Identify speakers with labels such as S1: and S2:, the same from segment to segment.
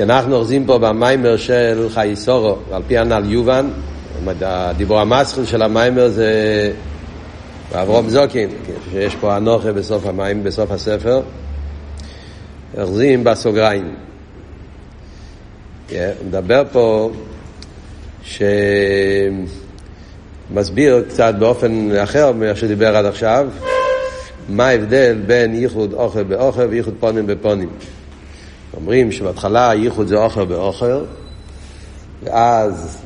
S1: כי אנחנו אוחזים פה במיימר של חייסורו, על פי הנ"ל יובן, הדיבור המסחיל של המיימר זה אברום זוקין, שיש פה אנוכה בסוף המים, בסוף הספר, אוחזים בסוגריים. Yeah, מדבר פה שמסביר קצת באופן אחר ממה שדיבר עד עכשיו, מה ההבדל בין ייחוד אוכל באוכל וייחוד פונים בפונים. אומרים שבהתחלה ייחוד זה אוכל באוכל, ואז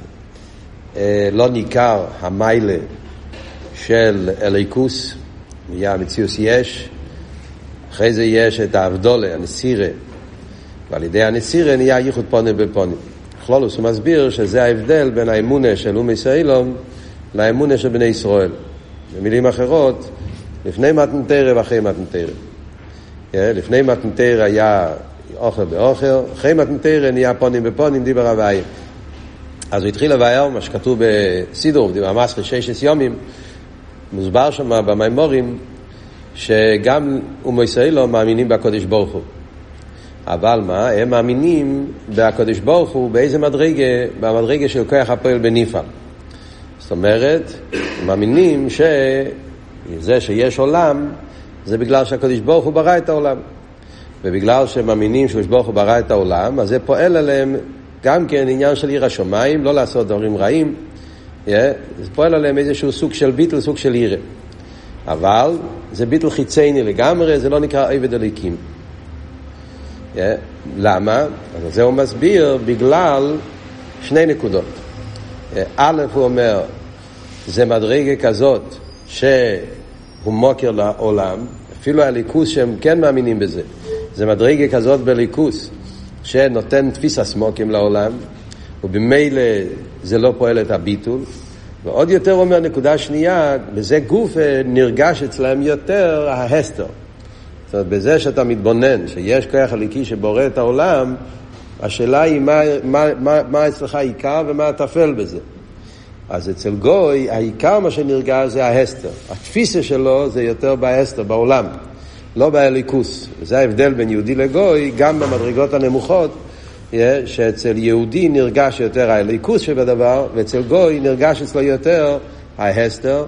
S1: אה, לא ניכר המיילה של אליקוס, נהיה מציאוס יש, אחרי זה יש את האבדולה, הנסירה, ועל ידי הנסירה נהיה ייחוד פונים בפונים. כלולוס הוא מסביר שזה ההבדל בין האמונה של אום ישראלום לאמונה של בני ישראל. במילים אחרות, לפני מתנתרא ואחרי מתנתרא. אה, לפני מתנתרא היה אוכל באוכל, אחרי מתנתרא נהיה פונים בפונים, דיבר הוויה. אז הוא התחיל לבאר, מה שכתוב בסידור, דיבר המסחר ששת יומים, מוסבר שם במימורים, שגם אומו ישראל לא מאמינים בקודש ברוך הוא. אבל מה, הם מאמינים בקודש ברוך הוא באיזה מדרגה, במדרגה של כוח הפועל בניפעל. זאת אומרת, מאמינים שזה שיש עולם, זה בגלל שהקודש ברוך הוא ברא את העולם. ובגלל שהם מאמינים שקדוש ברוך הוא ברא את העולם, אז זה פועל עליהם גם כן עניין של עיר השמיים, לא לעשות דברים רעים. Yeah, זה פועל עליהם איזשהו סוג של ביטל, סוג של עירה. אבל זה ביטל חיצייני לגמרי, זה לא נקרא עבד הליקים. Yeah, למה? אז זה הוא מסביר בגלל שני נקודות. א', הוא אומר, זה מדרגה כזאת שהוא מוקר לעולם, אפילו הליכוס שהם כן מאמינים בזה. זה מדרגה כזאת בליכוס, שנותן תפיסה סמוקים לעולם, ובמילא זה לא פועל את הביטול. ועוד יותר אומר נקודה שנייה, בזה גוף אה, נרגש אצלם יותר ההסתר. זאת אומרת, בזה שאתה מתבונן, שיש כוח הליקי שבורא את העולם, השאלה היא מה, מה, מה, מה אצלך העיקר ומה הטפל בזה. אז אצל גוי, העיקר מה שנרגש זה ההסתר. התפיסה שלו זה יותר בהסתר, בעולם. לא באליקוס. וזה ההבדל בין יהודי לגוי, גם במדרגות הנמוכות, שאצל יהודי נרגש יותר האליקוס שבדבר, ואצל גוי נרגש אצלו יותר ההסתר,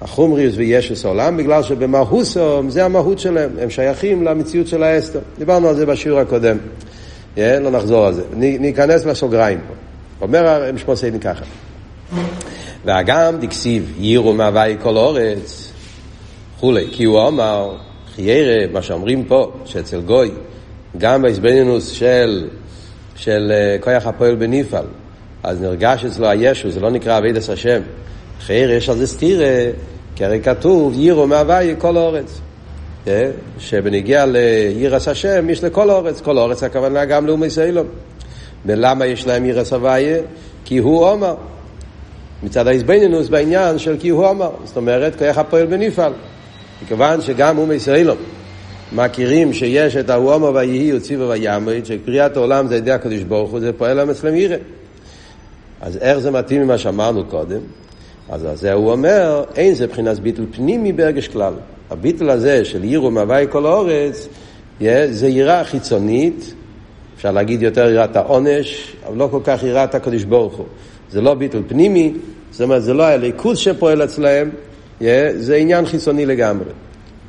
S1: החומריוס וישס עולם, בגלל שבמהוסום זה המהות שלהם, הם שייכים למציאות של ההסתר. דיברנו על זה בשיעור הקודם, לא נחזור על זה. ניכנס לסוגריים פה. אומר משמעותי ככה. והגם דקסיב יירו מהווי כל אורץ, כולי, כי הוא אמר חיירה, מה שאומרים פה, שאצל גוי, גם בהסבנינוס של, של uh, כוח הפועל בניפעל, אז נרגש אצלו הישו, זה לא נקרא אבידס השם. חיירה יש על זה סתירה, כי הרי כתוב, יירו מהווי כל האורץ. אה? שבנגיע לירס השם יש לכל האורץ, כל האורץ הכוונה גם לאומי סיילום. ולמה יש להם ירס הוויה? כי הוא עומר. מצד ההסבנינוס בעניין של כי הוא עומר. זאת אומרת, כוח הפועל בניפעל. מכיוון שגם אומי ישראלום מכירים שיש את ההומו ויהי וציבו וימריד, שקריאת העולם זה ידי הקדוש ברוך הוא, זה פועל אצלם ירא. אז איך זה מתאים ממה שאמרנו קודם? אז על זה הוא אומר, אין זה מבחינת ביטל פנימי ברגש כלל. הביטל הזה של עירו מהווי כל האורץ, זה יראה חיצונית, אפשר להגיד יותר יראת העונש, אבל לא כל כך יראת הקדוש ברוך הוא. זה לא ביטל פנימי, זאת אומרת, זה לא הליכוז שפועל אצלהם, זה עניין חיצוני לגמרי.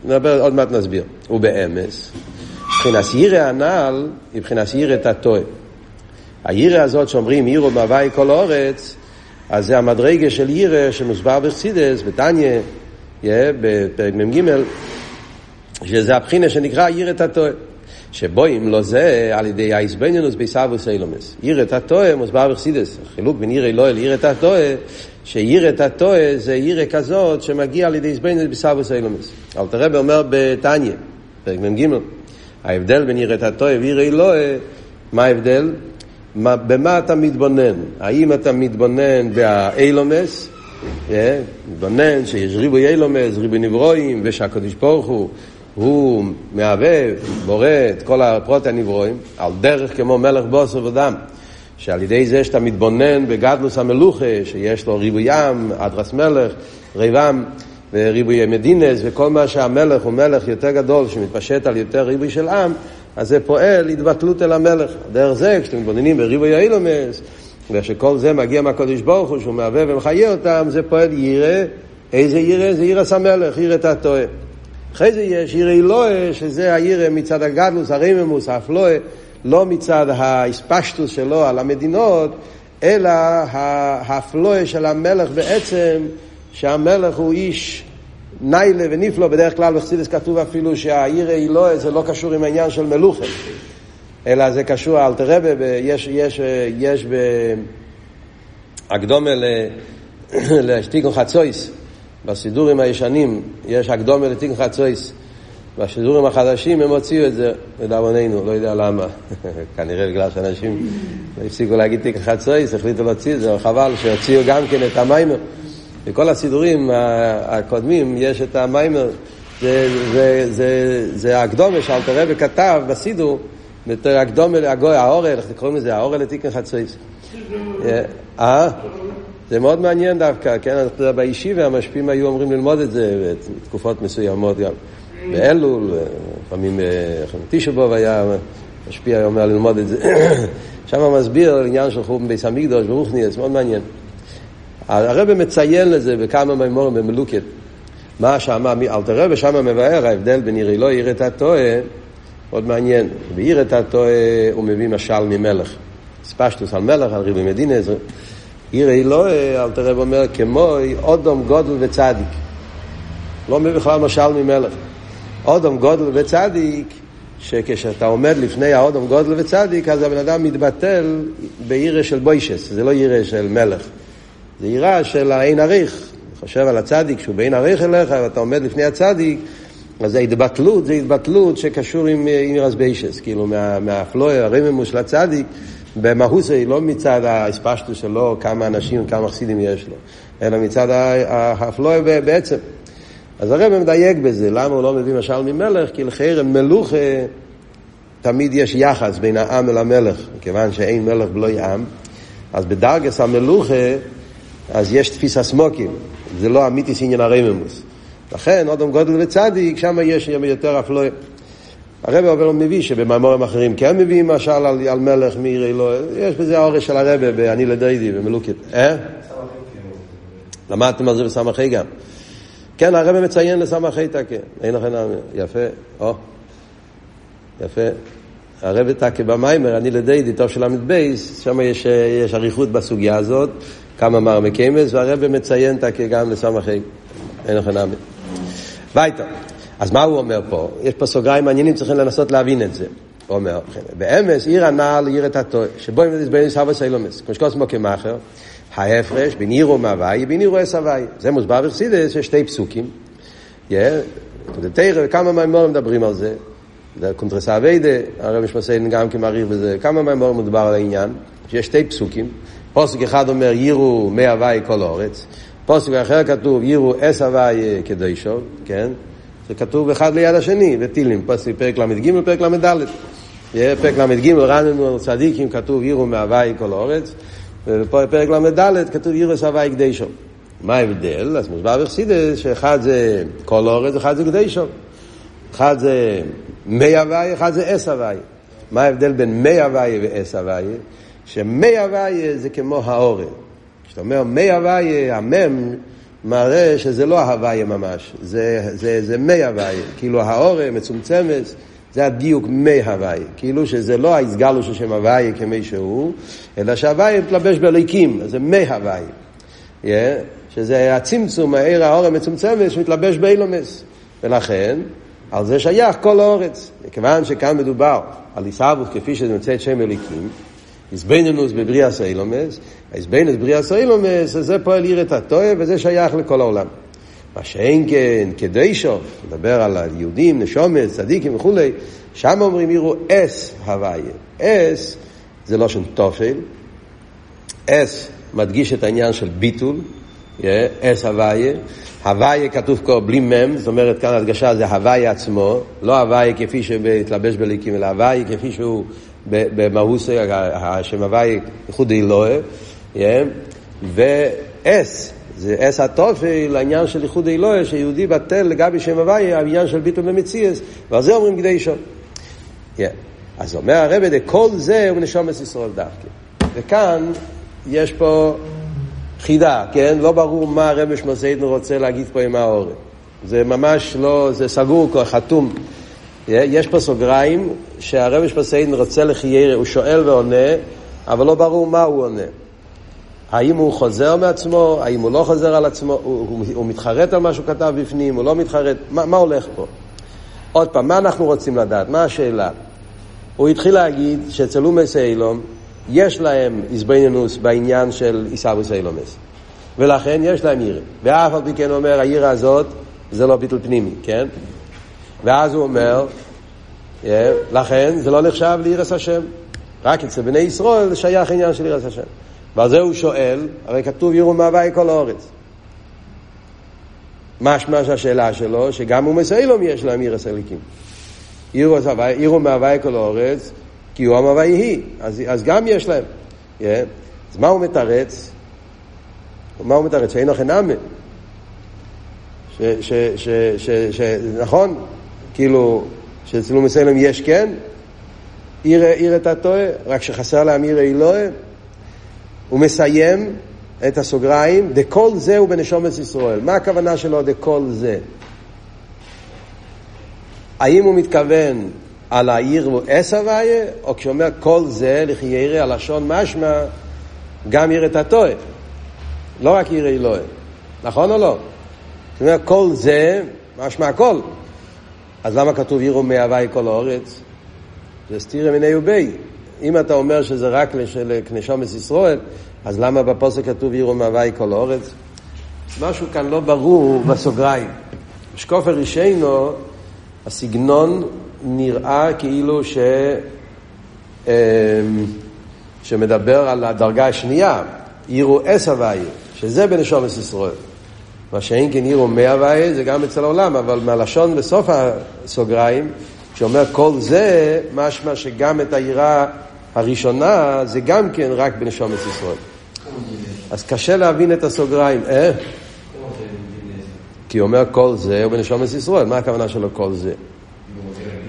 S1: נדבר, עוד מעט נסביר. ובאמס, מבחינת ירא הנ"ל היא מבחינת ירא תתוה. הירא הזאת שאומרים ירו מהווי כל אורץ, אז זה המדרגה של ירא שמוסבר בחסידס, בתניא, yeah, בפרק מ"ג, שזה הבחינה שנקרא ירא תתוה. שבו אם לא זה, על ידי האיסבניונוס ביסאבוס אילומס. ירא תתוה מוסבר בחסידס. החילוק בין ירא אלוהי לירא תתוה שיראת התועה זה ירא כזאת שמגיע על ידי זבנינוס בסבוס אילומס. אלתר רבי אומר בתניא, פרק מ"ג, ההבדל בין יראת התועה וירא אלוהה, מה ההבדל? מה, במה אתה מתבונן? האם אתה מתבונן באילומס, yeah, מתבונן שיש ריבוי אילומס, ריבוי נברואים, ושהקדוש ברוך הוא הוא מהווה, בורא את כל הפרוט הנברואים, על דרך כמו מלך בוסר ודם. שעל ידי זה שאתה מתבונן בגדלוס המלוכה, שיש לו ריבוי ים, אדרס מלך, ריבם וריבוי מדינס, וכל מה שהמלך הוא מלך יותר גדול, שמתפשט על יותר ריבוי של עם, אז זה פועל התבטלות אל המלך. דרך זה, כשאתם מתבוננים בריבוי האילומס, ושכל זה מגיע מהקודש ברוך הוא, שהוא מהווה ומחיה אותם, זה פועל ירא. איזה ירא? זה ירא סמלך, ירא תתועה. אחרי זה יש ירא אלוהה, שזה הירא מצד הגדלוס, הרממוס, האפלואה, לא מצד האספשטוס שלו על המדינות, אלא האפלואה של המלך בעצם, שהמלך הוא איש ניילה ונפלא, בדרך כלל בחסידס כתוב אפילו שהעיר אלוהה זה לא קשור עם העניין של מלוכה, אלא זה קשור, אל תראה, יש, יש, יש בהקדומה לתיקון חצויס, בסידורים הישנים יש הקדומה לתיקון חצויס. בשידורים החדשים הם הוציאו את זה, לדאבוננו, לא יודע למה. כנראה בגלל שאנשים הפסיקו להגיד תיק חצויס, החליטו להוציא את זה, חבל שהוציאו גם כן את המיימר. בכל הסידורים הקודמים יש את המיימר, זה, זה, זה, זה הקדומה שאלתר רבי כתב בסידור, הקדומה, האורל, איך קוראים לזה? האורל לתיקן חצויס. אה? זה מאוד מעניין דווקא, כן? בישיבה המשפיעים היו אומרים ללמוד את זה בתקופות מסוימות גם. באלול, לפעמים תשבוב היה משפיע, אומר ללמוד את זה. שם מסביר על עניין של חורבן ביס המקדוש ברוכניאס, מאוד מעניין. הרב מציין לזה בכמה מימורים במלוקת. מה שמה, אלתר רבי שם מבאר ההבדל בין עירי לא עיר את הטועה, מאוד מעניין. בעיר את הטועה הוא מביא משל ממלך. ספשטוס על מלך, על ריבי מדינה, עירי לא, אלתר רבי אומר, כמו אודום גודל וצדיק. לא מביא בכלל משל ממלך. אודום גודל וצדיק, שכשאתה עומד לפני האודום גודל וצדיק, אז הבן אדם מתבטל בעירה של בוישס, זה לא עירה של מלך. זה עירה של האין עריך. חושב על הצדיק שהוא באין עריך אליך, ואתה עומד לפני הצדיק, אז זה התבטלות, זה התבטלות שקשור עם, עם רסביישס, כאילו מה, מהפלואי, הרממוס של הצדיק, במהוסי, לא מצד האספשטו שלו, כמה אנשים, כמה חסידים יש לו, אלא מצד הפלואי בעצם. אז הרב מדייק בזה, למה הוא לא מביא משל ממלך? כי לחרם מלוכה תמיד יש יחס בין העם אל המלך, מכיוון שאין מלך בלא עם, אז בדרגס המלוכה אז יש תפיסה סמוקים, זה לא אמיתיס עניין הרממוס. לכן, אודם גודל וצדיק, שם יש יותר אפלואה. הרב אבל מביא שבמאמורים אחרים כן מביאים משל על, על מלך מעיר אלוה, יש בזה האורש של הרב באני לדיידי במלוקת. אה? למדתם על זה בסמכי גם. כן, הרב מציין לסמכי תקה, אין לכם נאמר, יפה, או, יפה. הרב תקה במיימר, אני לדיידי, טוב של ל"ב, שם יש, יש אריכות בסוגיה הזאת, כמה מרמי קמס, והרב מציין תקה גם לסמכי, אין לכם נאמר. ביתה. אז מה הוא אומר פה? יש פה סוגריים מעניינים, צריכים לנסות להבין את זה. הוא אומר, באמס עיר הנעל עיר את הטועה, שבו אם נדבר סבא סיילומס, כמו שקוס מוקי מאחר, ההפרש בין עירו מהווי ובין עירו אס הווי. זה מוסבר בחסידס, יש שתי פסוקים. תראה, כמה מימורים מדברים על זה. זה קונטרס אביידה, הרב משמעסיין גם כמעריך בזה, כמה מימורים מדובר על העניין, שיש שתי פסוקים. פוסק אחד אומר יירו מהווי כל אורץ, פוסק אחר כתוב יירו אס הווי כדוישו, כן? זה כתוב אחד ליד השני, פוסק פרק ל"ג ופרק ל"ד. פרק ל"ג רננו צדיקים כתוב יירו מהווי כל אורץ, ובפרק ל"ד כתוב יירו הווי קדישו. מה ההבדל? אז מוסבר בחסידס שאחד זה כל אורץ, אחד זה קדישו. אחד זה מי הווי, אחד זה אס הווי. מה ההבדל בין מי הווי ואס הווי? שמי הווי זה כמו האורן. כשאתה אומר מי הווי, המם מראה שזה לא ההווי ממש, זה, זה, זה מי הווי, כאילו האורן מצומצמת, זה הדיוק מי הווי, כאילו שזה לא ההסגלו של שם הווי כמי שהוא, אלא שהווי מתלבש בליקים, זה מי הווי. Yeah, שזה הצמצום, העיר האורן מצומצמת שמתלבש באילומס. ולכן, על זה שייך כל האורץ. מכיוון שכאן מדובר על עיסאוווס כפי שזה נמצא את שם אליקים, איזבנינוס בבריאה סיילומס, איזבנינוס בבריאה סיילומס, זה פועל עיר את הטועה וזה שייך לכל העולם. מה שאין כן כדישו, מדבר על היהודים, נשומת, צדיקים וכולי, שם אומרים יראו אס הוויה. אס זה לא שם תופל, אס מדגיש את העניין של ביטול, אס הוויה. הוויה כתוב פה בלי מם, זאת אומרת כאן הדגשה זה הוויה עצמו, לא הוויה כפי שהתלבש בליקים, אלא הוויה כפי שהוא במהוסי, השם הוויה ייחוד אלוהה, ואס, זה אס התופל, לעניין של ייחוד אלוהה, שיהודי בטל לגבי שם הוויה, העניין של ביטול במציאס, ועל זה אומרים גדי. Yeah. אז אומר הרב, כל זה הוא נשומת ישראל דווקא. וכאן יש פה חידה, כן? לא ברור מה הרב שמוסיידן רוצה להגיד פה עם האורן. זה ממש לא, זה סגור, חתום. יש פה סוגריים שהרב שמוסיידן רוצה לחיירה, הוא שואל ועונה, אבל לא ברור מה הוא עונה. האם הוא חוזר מעצמו, האם הוא לא חוזר על עצמו, הוא, הוא, הוא מתחרט על מה שהוא כתב בפנים, הוא לא מתחרט, מה, מה הולך פה? עוד פעם, מה אנחנו רוצים לדעת? מה השאלה? הוא התחיל להגיד שאצל אומס אילום יש להם איזבנינוס בעניין של עיסאוויס אילומס. ולכן יש להם עיר. ואף על פי כן אומר, העיר הזאת זה לא ביטל פנימי, כן? ואז הוא אומר, yeah, לכן זה לא נחשב לעירס השם. רק אצל בני ישראל שייך עניין של עירס השם. ועל זה הוא שואל, הרי כתוב יראו מהווי כל האורץ. משמע שהשאלה שלו, שגם הוא מסוילום יש להם עירס הליקים. יראו מהווי כל האורץ, כי הוא המהווי היא, אז, אז גם יש להם. Yeah. אז מה הוא מתרץ? מה הוא מתרץ? שאין לכם נאמן. נכון, כאילו, שאצלו מסוילום יש כן, עיר את הטועה, רק שחסר להם עיר אלוהה. הוא מסיים את הסוגריים, דכל זה הוא בנשומת ישראל. מה הכוונה שלו דכל זה? האם הוא מתכוון על העיר אס הוויה, או כשאומר כל זה, לכי ירא, הלשון משמע, גם ירא את הטועה. לא רק ירא אלוהי. נכון או לא? זאת אומרת, כל זה, משמע הכל. אז למה כתוב יראו מהווי כל האורץ? זה סתירה מיני ובי. אם אתה אומר שזה רק לנשומס ישראל, אז למה בפוסק כתוב יראו מהווי כל האורץ? משהו כאן לא ברור בסוגריים. שקופר רישיינו, הסגנון נראה כאילו ש... אמ, שמדבר על הדרגה השנייה, אס הווי, שזה בנשומס ישראל. מה שאין כן יראו מאה הווי זה גם אצל העולם, אבל מהלשון בסוף הסוגריים, שאומר כל זה, משמע שגם את היראה הראשונה זה גם כן רק בנשומת ישראל. אז קשה להבין את הסוגריים. אה? כי הוא אומר כל זה הוא בנשומת ישראל. מה הכוונה שלו כל זה?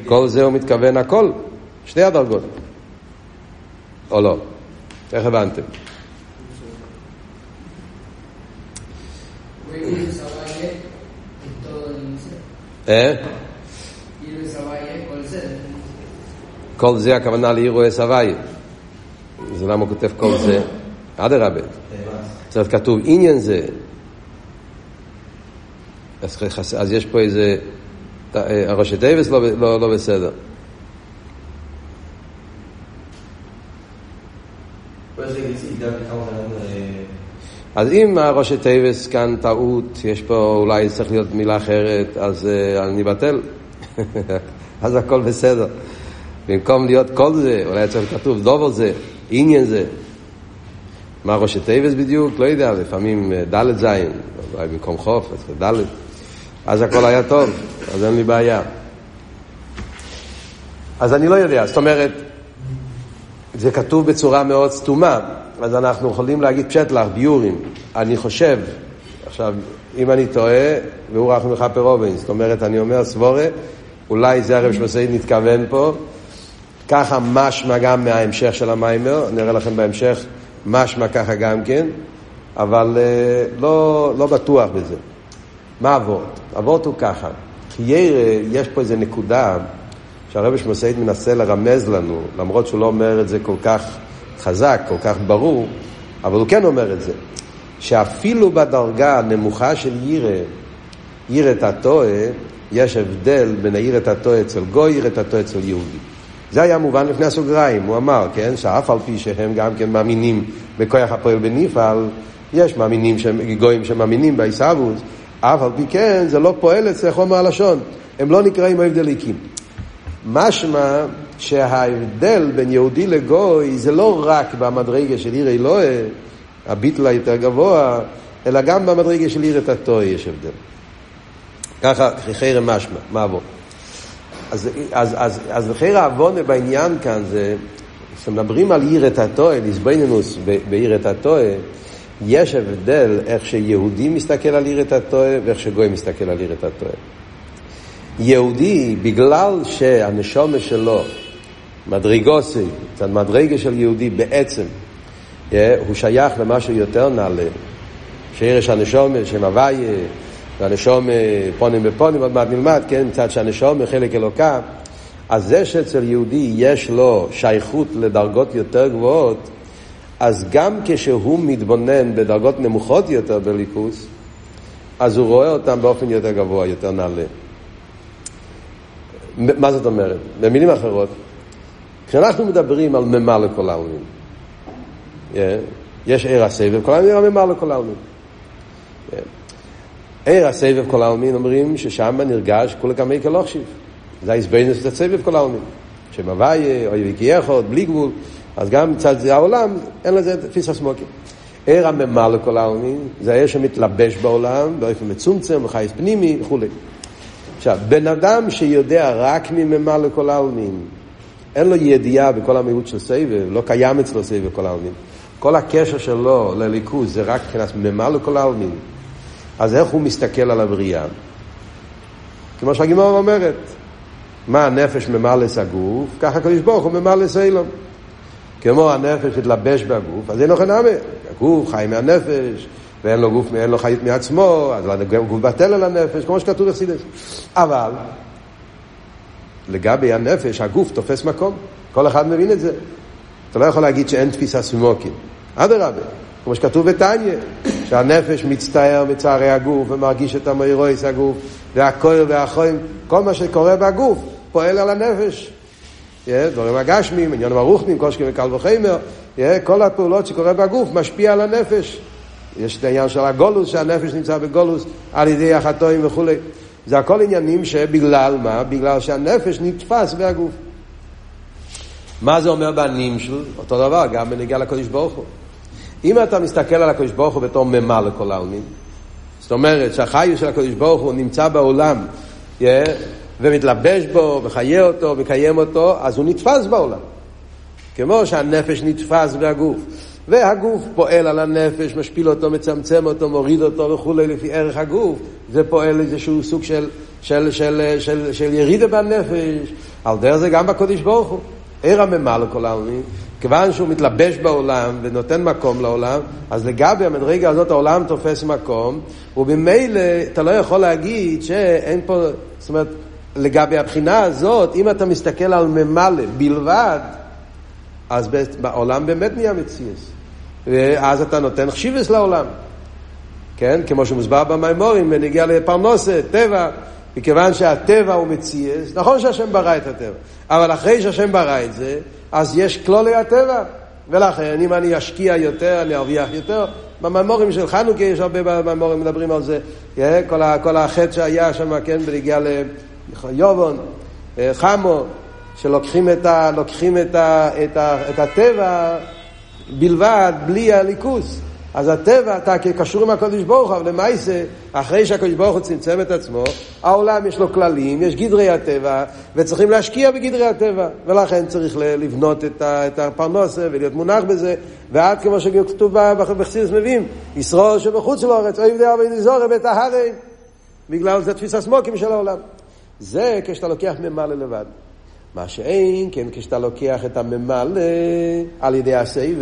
S1: כל זה הוא מתכוון הכל. שתי הדרגות. או לא? איך הבנתם? כל זה הכוונה לאירועי סבי. זה למה הוא כותב כל זה? אדרבה. זאת כתוב עניין זה. אז, יש פה איזה... הראשי דייבס לא, לא, לא בסדר. אז אם הראשי טייבס כאן טעות, יש פה אולי צריך להיות מילה אחרת, אז uh, אני אבטל. אז הכל בסדר. במקום להיות כל זה, אולי צריך כתוב דובר זה, עניין זה. מה ראשי טייבס בדיוק? לא יודע, לפעמים אה, ד' זין, אולי במקום חוף, אז ד', אז הכל היה טוב, אז אין לי בעיה. אז אני לא יודע, זאת אומרת, זה כתוב בצורה מאוד סתומה, אז אנחנו יכולים להגיד פשט לך, ביורים. אני חושב, עכשיו, אם אני טועה, והוא רחמי חפר רובין, זאת אומרת, אני אומר סבורה, אולי זה הרב שמסעיד מתכוון פה, ככה משמע גם מההמשך של המיימר, נראה לכם בהמשך משמע ככה גם כן, אבל uh, לא, לא בטוח בזה. מה אבות? אבות הוא ככה, חיירה, יש פה איזה נקודה שהרבי שמוסעית מנסה לרמז לנו, למרות שהוא לא אומר את זה כל כך חזק, כל כך ברור, אבל הוא כן אומר את זה, שאפילו בדרגה הנמוכה של ירא, ירא את הטועה, יש הבדל בין הירא את הטועה אצל גוי, ירא את הטועה אצל יהודי. זה היה מובן לפני הסוגריים, הוא אמר, כן, שאף על פי שהם גם כן מאמינים בכוח הפועל בנפעל, יש מאמינים, שהם, גויים שמאמינים בעיסאוווס, אף על פי כן זה לא פועל אצל חומר הלשון, הם לא נקראים ההבדליקים. משמע שההבדל בין יהודי לגוי זה לא רק במדרגה של עיר אלוהה, הביטל היותר גבוה, אלא גם במדרגה של עיר את הטוי יש הבדל. ככה חרם משמע, מה עבור? אז, אז, אז, אז לכן העוונה בעניין כאן זה, כשמדברים על עיר את הטועה, ליסבנינוס בעיר את הטועה, יש הבדל איך שיהודי מסתכל על עיר את הטועה ואיך שגוי מסתכל על עיר את הטועה. יהודי, בגלל שהנשומה שלו מדרגוסי, קצת מדרגה של יהודי בעצם, הוא שייך למשהו יותר נעלה. שירש הנשום, שם הוויה, והנשום פונים בפונים, עוד מעט נלמד, כן, מצד שהנשום חלק אלוקה. אז זה שאצל יהודי יש לו שייכות לדרגות יותר גבוהות, אז גם כשהוא מתבונן בדרגות נמוכות יותר בליכוס, אז הוא רואה אותם באופן יותר גבוה, יותר נעלה. מה זאת אומרת? במילים אחרות, כשאנחנו מדברים על ממה לכל העלמין, יש עיר הסבב, כל העלמין ממה לכל העלמין. עיר הסבב כל העלמין אומרים ששם נרגש כולי כמי כלוכשיב. זה ההסבנס של הסבב כל העלמין. אוי ויקי אחד, בלי גבול. אז גם מצד העולם, אין לזה תפיסה סמוקים. עיר הממה לכל העלמין, זה העיר שמתלבש בעולם, באופן מצומצם, חייס פנימי וכולי. עכשיו, בן אדם שיודע רק מממה לכל העלמין, אין לו ידיעה בכל המיעוט של סבב, לא קיים אצלו סבב כל העלמין. כל הקשר שלו לליכוז זה רק מבחינת ממה לכל העלמין. אז איך הוא מסתכל על הבריאה? כמו שהגימור אומרת, מה הנפש ממלס הגוף, ככה הקדוש ברוך הוא ממלס אילום. כמו הנפש התלבש בגוף, אז אין לו חנמה. הגוף חי מהנפש, ואין לו גוף, אין לו חיות מעצמו, אז הגוף בטל על הנפש, כמו שכתוב בחסידס. אבל, לגבי הנפש, הגוף תופס מקום. כל אחד מבין את זה. אתה לא יכול להגיד שאין תפיסה סמוקים. אדרבה, כמו שכתוב בתניא, שהנפש מצטער מצערי הגוף ומרגיש את המאירויס הגוף, והכויר והחוים, כל מה שקורה בגוף פועל על הנפש. דברים הגשמים, עניין הרוחמים, קושקים וקל וחמר, כל הפעולות שקורה בגוף משפיע על הנפש. יש את העניין של הגולוס, שהנפש נמצא בגולוס על ידי החטואים וכולי. זה הכל עניינים שבגלל מה? בגלל שהנפש נתפס בהגוף. מה זה אומר בנמשל? אותו דבר, גם בנגיעה לקודש ברוך הוא. אם אתה מסתכל על הקודש ברוך הוא בתור ממה לכל העלמין, זאת אומרת שהחיוס של הקודש ברוך הוא נמצא בעולם yeah, ומתלבש בו וחיה אותו ומקיים אותו, אז הוא נתפס בעולם. כמו שהנפש נתפס בהגוף. והגוף פועל על הנפש, משפיל אותו, מצמצם אותו, מוריד אותו וכולי לפי ערך הגוף. זה פועל איזשהו סוג של, של, של, של, של ירידה בנפש. על דרך זה גם בקודש ברוך הוא. עיר הממה לכל העלמין, כיוון שהוא מתלבש בעולם ונותן מקום לעולם, אז לגבי המדרגה הזאת העולם תופס מקום, ובמילא אתה לא יכול להגיד שאין פה, זאת אומרת, לגבי הבחינה הזאת, אם אתה מסתכל על ממלא בלבד, אז בעולם באמת נהיה מציאס. ואז אתה נותן חשיבס לעולם. כן? כמו שמוסבר במימורים, ונגיע לפרנוסה, טבע, מכיוון שהטבע הוא מציאס, נכון שהשם ברא את הטבע, אבל אחרי שהשם ברא את זה, אז יש כלולי הטבע. ולכן, אם אני אשקיע יותר, אני ארוויח יותר. בממורים של חנוכה יש הרבה בממורים מדברים על זה. כל, ה, כל החטא שהיה שם, כן, בנגיע ליובון, אה, חמו, שלוקחים את, ה, לוקחים את, ה, את, ה, את הטבע בלבד, בלי הליכוס. אז הטבע, אתה קשור עם הקודש ברוך הוא, אבל למעשה, אחרי שהקודש ברוך הוא צמצם את עצמו, העולם יש לו כללים, יש גדרי הטבע, וצריכים להשקיע בגדרי הטבע, ולכן צריך לבנות את הפרנוסה ולהיות מונח בזה, ועד כמו שכתוב בחסידס מביאים, ישרור שבחוץ לארץ, אוי ידי אבי נזורי בית ההרי, בגלל זה תפיסה סמוקים של העולם. זה כשאתה לוקח ממלא לבד. מה שאין, כן, כשאתה לוקח את הממלא על ידי הסבב.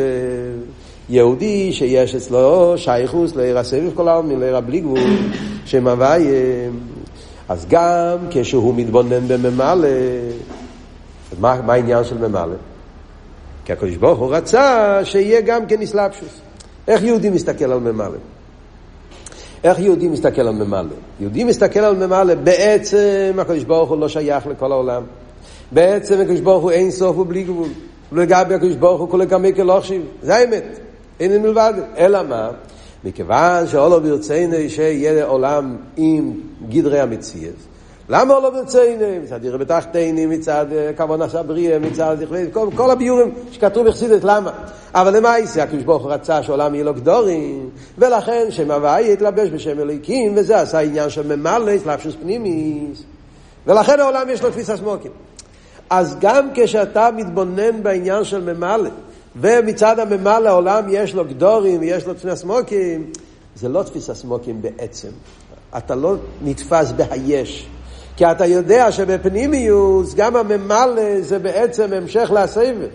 S1: יהודי שיש אצלו שייכוס לעיר הסבב כל העלמין, לעיר הבלי גבול, שם הוויה. אז גם כשהוא מתבונן בממלא, מה, מה העניין של ממלא? כי הקדוש ברוך הוא רצה שיהיה גם כן אסלאפשוס. איך יהודי מסתכל על ממלא? איך יהודי מסתכל על ממלא? יהודי מסתכל על ממלא, בעצם הקדוש ברוך הוא לא שייך לכל העולם. בעצם הקדוש ברוך הוא אין סוף ובלי גבול. ולגבי הקדוש ברוך הוא כולי כמי כלוכשיב. זה האמת. אין מלבד. אלא מה? מכיוון שאולו ברצינו שיהיה עולם עם גדרי המציאות. למה אולו ברצינו? מצד ירא בתחתיני, מצד כוון עשה בריאה, מצד כל, כל הביורים שכתוב בחסידת, למה? אבל למה יעשה? הקדוש ברוך הוא רצה שעולם יהיה לו גדורים, ולכן שם הוואי יתלבש בשם אלוהיקים, וזה עשה עניין של ממלא, סלאפשוס פנימיס. ולכן העולם יש לו תפיסה סמוקים. אז גם כשאתה מתבונן בעניין של ממלא, ומצד הממלא העולם יש לו גדורים, יש לו תפיסה סמוקים, זה לא תפיסה סמוקים בעצם. אתה לא נתפס בהיש. כי אתה יודע שבפנימיוס גם הממלא זה בעצם המשך לסבב.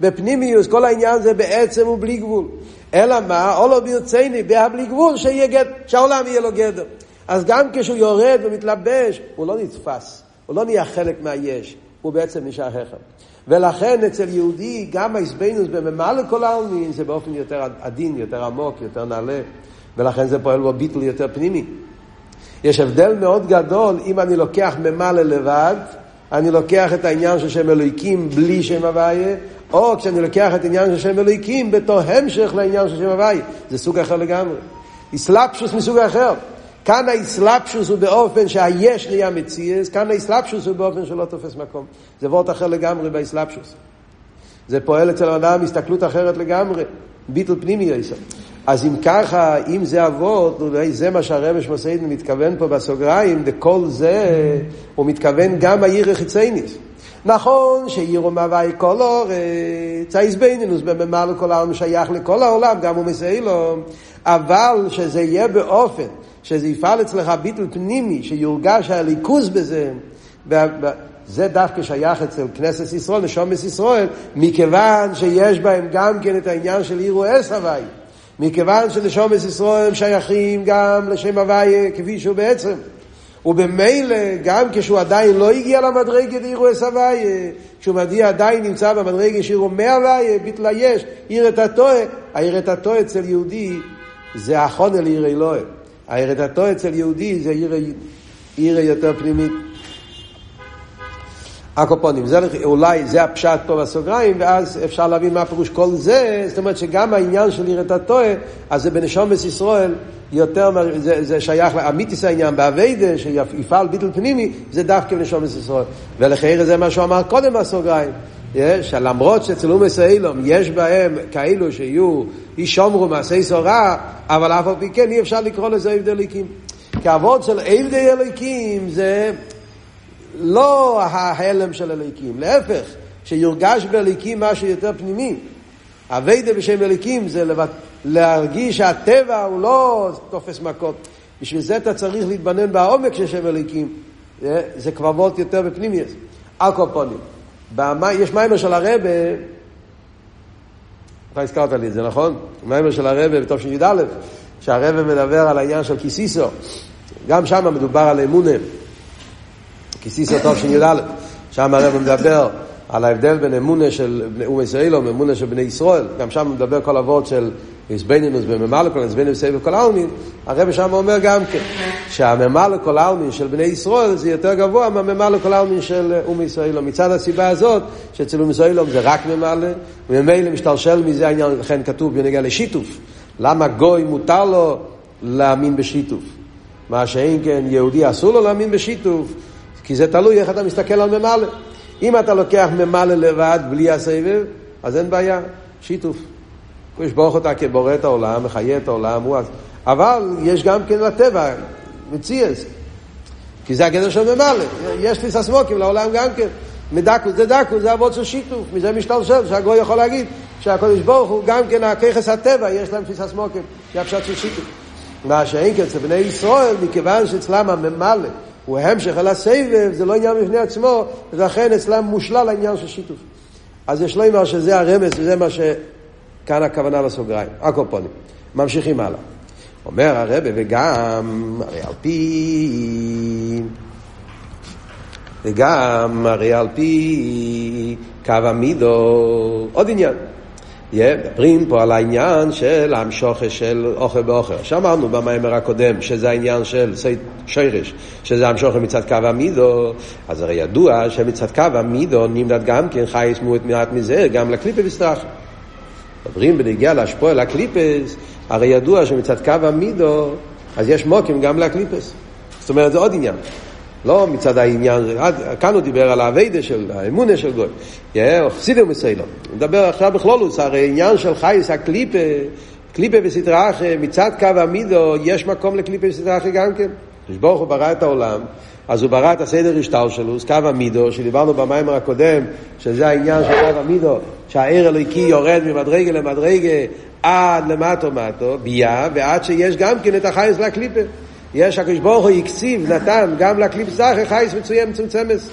S1: בפנימיוס כל העניין זה בעצם הוא בלי גבול. אלא מה? אולו ברצני, בלי גבול, שיהיה גד, שהעולם יהיה לו גדר. אז גם כשהוא יורד ומתלבש, הוא לא נתפס, הוא לא נהיה חלק מהיש, הוא בעצם נשאר חכם. ולכן אצל יהודי גם ההסבנוס בממלא כל העלמין זה באופן יותר עדין, יותר עמוק, יותר נעלה, ולכן זה פועל בו ביטול יותר פנימי. יש הבדל מאוד גדול אם אני לוקח ממלא לבד, אני לוקח את העניין של שם אלוהיקים בלי שם הוויה, או כשאני לוקח את העניין של שם אלוהיקים בתור המשך לעניין של שם הוויה. זה סוג אחר לגמרי. אסלאפשוס מסוג אחר. כאן האסלאפשוס הוא באופן שהיש נהיה מציאס, כאן האסלאפשוס הוא באופן שלא תופס מקום. זה וורט אחר לגמרי באסלאפשוס. זה פועל אצל האדם הסתכלות אחרת לגמרי, ביטל פנימי יסר. אז אם ככה, אם זה אבות, אולי זה מה שהרבש מסעידן מתכוון פה בסוגריים, וכל זה, הוא מתכוון גם העיר החיצייניס. נכון שעיר מהווי כל אורץ, האיזבנינוס בממלא כל העולם שייך לכל העולם, גם הוא מסעילו, אבל שזה יהיה באופן שזה יפעל אצלך ביטל פנימי, שיורגש הליכוז בזה, זה דווקא שייך אצל כנסת ישראל, נשומת ישראל, מכיוון שיש בהם גם כן את העניין של עירו אס הוואי. מכיוון שנשומת ישראל שייכים גם לשם הוואי כפי שהוא בעצם. ובמילא, גם כשהוא עדיין לא הגיע למדרגת עירו אס הוואי, כשהוא מגיע עדיין נמצא במדרגת שעירו מהוואי, ביטלה יש, עיר את הטועה, העיר את הטועה אצל יהודי זה החונה לעיר אלוהים. הירדתו אצל יהודי זה עיר, יותר פנימית. הקופונים, זה, אולי זה הפשט פה בסוגריים, ואז אפשר להבין מה פירוש כל זה, זאת אומרת שגם העניין של עירת הטועה, אז זה בנשומת ישראל יותר, זה, זה שייך לאמיתיס העניין, באביידה, שיפעל ביטל פנימי, זה דווקא בנשומת ישראל. ולחייר זה מה שהוא אמר קודם בסוגריים. שלמרות שאצל אומס האילום יש בהם כאלו שיהיו ישומרו מעשי סורה, אבל אף על פי כן אי אפשר לקרוא לזה עבדי אליקים. כי אבות של עבדי אליקים זה לא ההלם של אליקים, להפך, שיורגש באליקים משהו יותר פנימי. אביידה בשם אליקים זה. להרגיש שהטבע הוא לא תופס מקום. בשביל זה אתה צריך להתבנן בעומק של שם אליקים. זה וולט יותר בפנימי. על כל פונים. יש מיימר של הרבה, אתה הזכרת לי את זה, נכון? מיימר של הרבה בתוך י"א, שהרבה מדבר על העניין של כיסיסו. גם שם מדובר על אמונה. כיסיסו טוב י"א. שם הרבה מדבר על ההבדל בין אמונה של אומי ישראל ואמונה של בני ישראל. גם שם מדבר כל אבות של איזבנינוס בממלא כל איזבנינוס סבב כל העלמין, הרב שם אומר גם כן, שהממלא כל העלמין של בני ישראל זה יותר גבוה מהממלא כל העלמין של אום ישראל. מצד הסיבה הזאת, שאצל אום ישראל זה רק ממלא, וממילא משתלשל מזה העניין, לכן כתוב בנגיע לשיתוף. למה גוי מותר לו להאמין בשיתוף? מה שאין כן יהודי אסור לו להאמין בשיתוף, כי זה תלוי איך אתה מסתכל על ממלא. אם אתה לוקח ממלא לבד בלי הסבב, אז אין בעיה, שיתוף. יש ברוך אותה כבורא את העולם, מחיה את העולם, הוא... אבל יש גם כן לטבע, מציאס. כי זה הגדר של ממלא. יש תפיסה סמוקים לעולם גם כן. מדקו זה דקו, זה אבות של שיתוף. מזה משתלשל, שהגוי יכול להגיד שהקדוש ברוך הוא גם כן הככס הטבע, יש להם תפיסה סמוקים. זה הפשט של שיתוף. מה שאין כן אצל בני ישראל, מכיוון שאצלם הממלא הוא המשך על הסבב, זה לא עניין בפני עצמו, ולכן אצלם מושלל העניין של שיתוף. אז יש לו אמר שזה הרמז, וזה מה ש... כאן הכוונה לסוגריים, הקופונים. ממשיכים הלאה. אומר הרבה, וגם, הרי על פי... וגם, הרי על פי קו המידו, עוד עניין. מדברים פה על העניין של המשוכה של אוכל באוכל. שאמרנו במאמר הקודם שזה העניין של שרש, שזה המשוכה מצד קו המידו, אז הרי ידוע שמצד קו המידו נמדד גם כן חייס מועט מעט מזה, גם לקליפה וסטרחה. מדברים בנגיעה להשפוע על הקליפס, הרי ידוע שמצד קו המידו, אז יש מוקים גם לקליפס. זאת אומרת, זה עוד עניין. לא מצד העניין, כאן הוא דיבר על האביידה של האמונה של גוי. חסידי ומסיילו. הוא מדבר עכשיו בכלולוס, הרי עניין של חייס הקליפה, קליפה וסטרה אחרי, מצד קו המידו, יש מקום לקליפה וסטרה אחרי גם כן. ברוך הוא ברא את העולם, אז הוא ברא את הסדר השטר שלו, קו המידו, שדיברנו במיימר הקודם, שזה העניין של קו המידו, שהעיר אלוהיקי יורד ממדרגה למדרגה עד למטו מטו, ביה, ועד שיש גם כן את החייס לקליפה. יש הקדוש ברוך הוא הקציב, נתן גם לקליפ זכר חייס מצוין מצומצמס.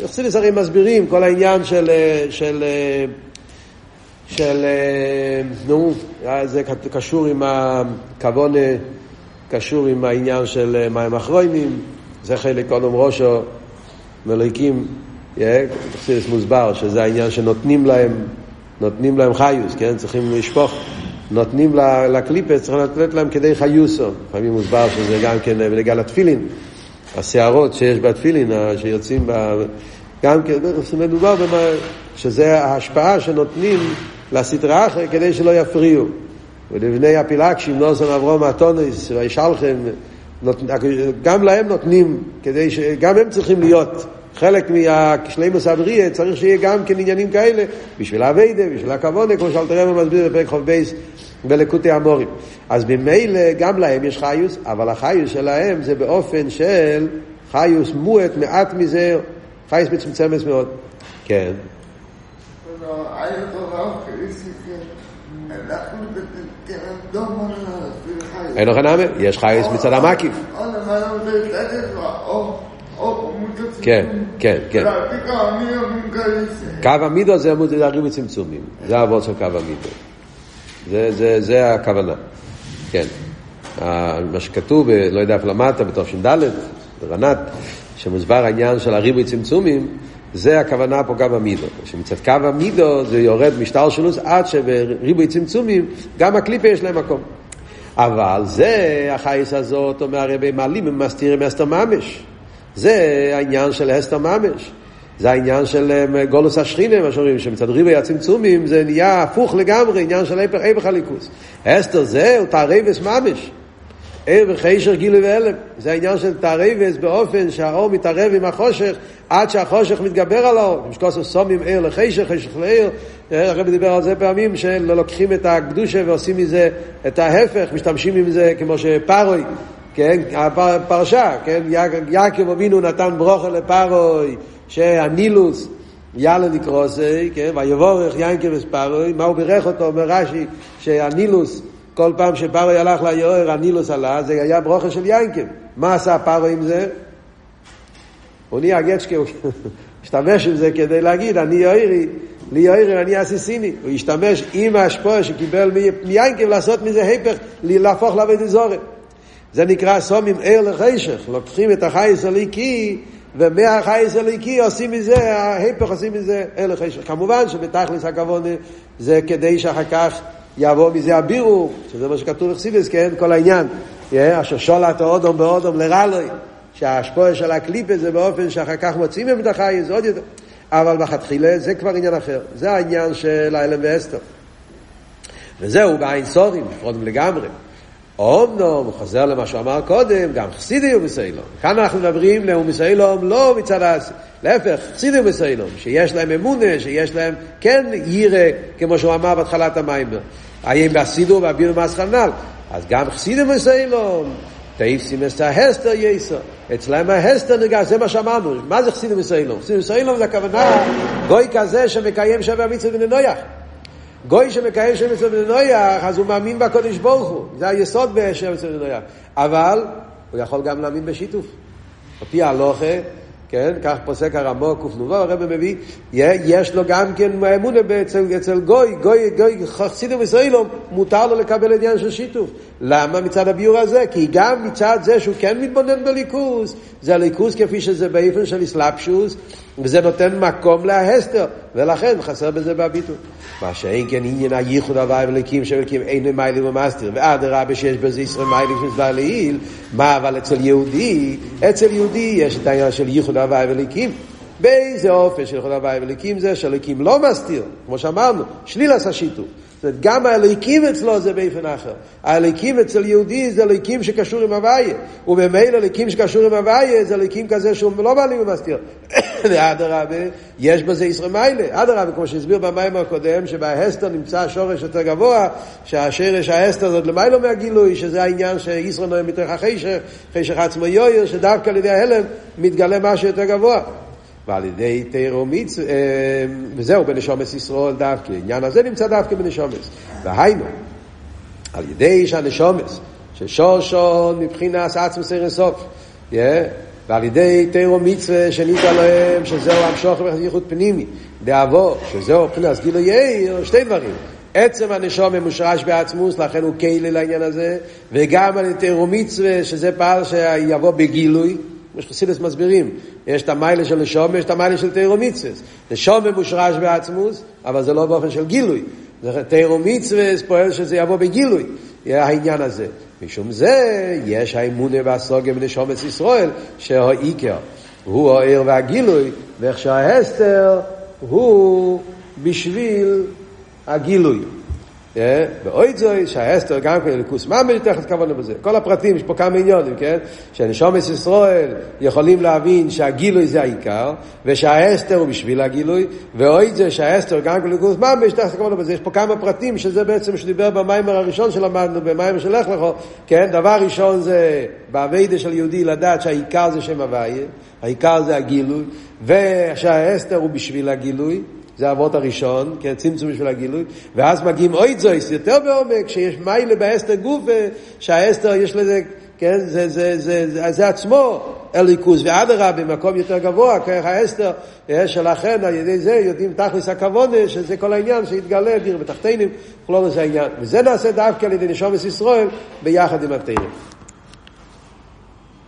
S1: יחסידס הרי מסבירים כל העניין של, של, של, נו, זה קשור עם הכוון, קשור עם העניין של מים אחרונים, זה חלק קודם ראשו, מליקים, יחסידס מוסבר שזה העניין שנותנים להם, נותנים להם חיוס, כן? צריכים לשפוך. נותנים לקליפס, צריך לתת להם כדי חיוסו. לפעמים מוסבר שזה גם כן בנגע לתפילין, השערות שיש בתפילין, שיוצאים ב... גם כן, מדובר במה, שזה ההשפעה שנותנים לסדרה אחרת כדי שלא יפריעו. ולבני הפילגשים, נוסון אברום אטונס וישלחם, גם להם נותנים, כדי ש... גם הם צריכים להיות חלק מהשלימוס אבריה צריך שיהיה גם כן עניינים כאלה בשביל האביידה, בשביל הכוונה, כמו שאלתר רבי מסביר בפרק חוב בייס בלקוטי המורים. אז ממילא גם להם יש חיוס, אבל החיוס שלהם זה באופן של חיוס מועט, מעט מזה, חיוס מצומצמת מאוד. כן. אין לך נאמה, יש חייס מצד המקיף. כן, כן, כן. קו המידו זה הריבוי צמצומים, זה העבוד של קו המידו. זה, זה, זה הכוונה, כן. מה שכתוב, לא יודע איפה למדת, בתש"ד, ברנת, שמוסבר העניין של הריבוי צמצומים, זה הכוונה פה קו המידו. שמצד קו המידו זה יורד משטר שלוס עד שבריבוי צמצומים גם הקליפה יש להם מקום. אבל זה, החייס הזאת, אומר הרבי מעלים, הם מסתירים אסתר ממש. זה העניין של אסתר ממש. זה העניין של אה, גולוס השכינה, מה שאומרים, שמצד ריבי הצמצומים זה נהיה הפוך לגמרי, עניין של היפך הליכוס. אסתר זה הוא תערבס ממש. ער וחיישר גילוי והלם. זה העניין של תערבס באופן שהאור מתערב עם החושך עד שהחושך מתגבר על האור. משקוסו סומים ער לחיישר, חיישר לער. אה, הרב דיבר על זה פעמים שלוקחים את הקדושה ועושים מזה את ההפך, משתמשים עם זה כמו שפרוי. כן, הפרשה, כן, יעקב אבינו נתן ברוכה לפרוי, שהנילוס יאללה נקרוסי, כן, ויבורך יינקב וספרוי, מה הוא בירך אותו, אומר רש"י, שהנילוס, כל פעם שפרוי הלך ליואר, הנילוס עלה, זה היה ברוכה של יינקב. מה עשה פרוי עם זה? הוא נהיה גצ'קה, הוא השתמש עם זה כדי להגיד, אני יאירי, לי יאירי, אני אסיסיני. הוא השתמש עם ההשפוע שקיבל מיינקב לעשות מזה היפך, להפוך לעבוד אזורת. זה נקרא סומים ער לחשך, לוקחים את החייס הליקי ומהחייס הליקי עושים מזה, ההפך עושים מזה ער לחשך. כמובן שבתכלס הכבוד זה כדי שאחר כך יבוא מזה הבירו, שזה מה שכתוב בחסידס, כן? כל העניין. אשר שולט האודום באודום לרלוי, שההשפוע של הקליפה זה באופן שאחר כך מוצאים את החייס עוד יותר. אבל בכתחילה זה כבר עניין אחר. זה העניין של האלם ואסתר. וזהו בעין סורים, נפרודים לגמרי. אומנום, הוא חוזר למה שהוא אמר קודם, גם חסידי הוא מסיילום. כאן אנחנו מדברים לאום מסיילום לא מצד הס... להפך, חסידי הוא מסיילום, שיש להם אמונה, שיש להם כן יירה, כמו שהוא אמר בהתחלת המים. האם באסידו והבינו מסחנל. אז גם חסידי הוא מסיילום, תאיפסים את ההסתר יסר. אצלם ההסתר נגע, זה מה שאמרנו. מה זה חסידי מסיילום? חסידי מסיילום זה הכוונה גוי כזה שמקיים שווה מצווה בני נויח. גוי שמקיים שם אצל בני נויח, אז הוא מאמין בקודש ברוך הוא. זה היסוד בשם אצל בני נויח. אבל הוא יכול גם להאמין בשיתוף. על פי ההלוכה, כן, כך פוסק הרמו קנ"ו, הרב מביא, יש לו גם כן אמונה אצל, אצל גוי, גוי, גוי חסידו וישראלום, מותר לו לקבל עניין של שיתוף. למה מצד הביור הזה? כי גם מצד זה שהוא כן מתבונן בליכוס, זה הליכוס כפי שזה באיפן של אסלאפשוס, וזה נותן מקום להסתר, ולכן חסר בזה בביטוי. מה שאין כן עניין הייחוד הוואי וליקים שבליקים אין מיילים ומסתיר, ואדרבה שיש בזה ישראל מיילים שמסבר לעיל, מה אבל אצל יהודי, אצל יהודי יש את העניין של ייחוד הוואי וליקים. באיזה אופן של ייחוד הוואי וליקים זה שהליקים לא מסתיר, כמו שאמרנו, שליל עשה שיתוף. זאת אומרת, גם האליקים אצלו זה באופן אחר. האליקים אצל יהודי זה אליקים שקשור עם הוויה. וממילא אליקים שקשור עם הוויה זה אליקים כזה שהוא לא מעלים ומסתיר. ואדרבה, יש בזה ישראל מיילה. אדרבה, כמו שהסביר במים הקודם, שבהסתר נמצא השורש יותר גבוה, שהשרש ההסתר זאת למיילו מהגילוי, שזה העניין שישראל נוהם מתוך החשך, חשך עצמו יויר, שדווקא על ידי ההלם מתגלה משהו יותר גבוה. ועל ידי תירו מצווה, וזהו בנשומס ישראל דווקא, העניין הזה נמצא דווקא בנשומס. והיינו, על ידי שהנשומס ששושון מבחינת עצמוס אינסוף. Yeah. ועל ידי תירו מצווה שניתן להם שזהו המשוך ייחוד פנימי, דאבו, שזהו מבחינת גילו יאיר, שתי דברים. עצם הנשום מושרש בעצמוס, לכן הוא כלי לעניין הזה, וגם על ידי תירו מצווה, שזה פעל שיבוא בגילוי, כמו שחסידס מסבירים, יש את המיילה של נשום, יש את המיילה של תירו מצווה. נשום מושרש בעצמוס, אבל זה לא באופן של גילוי. תירו מצווה פועל שזה יבוא בגילוי, העניין הזה. משום זה יש האמונה והסוגיה בנשומת ישראל שהעיקר הוא העיר והגילוי ואיך שההסתר הוא בשביל הגילוי. ואוי זוי שהאסתר גם כן אלוקוס ממש תכף כוונה בזה. כל הפרטים, יש פה כמה עניונים, כן? שנשומת ישראל יכולים להבין שהגילוי זה העיקר, ושהאסתר הוא בשביל הגילוי, ואוי זוי שהאסתר גם כן אלוקוס ממש תכף כוונה בזה. יש פה כמה פרטים שזה בעצם שדיבר במיימר הראשון שלמדנו, במיימר של לך לכו, כן? דבר ראשון זה באביידה של יהודי לדעת שהעיקר זה שם הוויה, העיקר זה הגילוי, ושהאסתר הוא בשביל הגילוי. זה האבות הראשון, כן, צמצום בשביל הגילוי, ואז מגיעים אוי זויס, יותר בעומק, שיש מיילה באסתר גוף, שהאסתר יש לזה, כן, זה, זה, זה, זה, זה עצמו אליקוס, ואדרבה, במקום יותר גבוה, כרך האסתר, שלכן על ידי זה יודעים תכלס הכוונה, שזה כל העניין שהתגלה, דיר בתחתינים, לא זה העניין. וזה נעשה דווקא על ידי נשומת ישראל, ביחד עם התרם.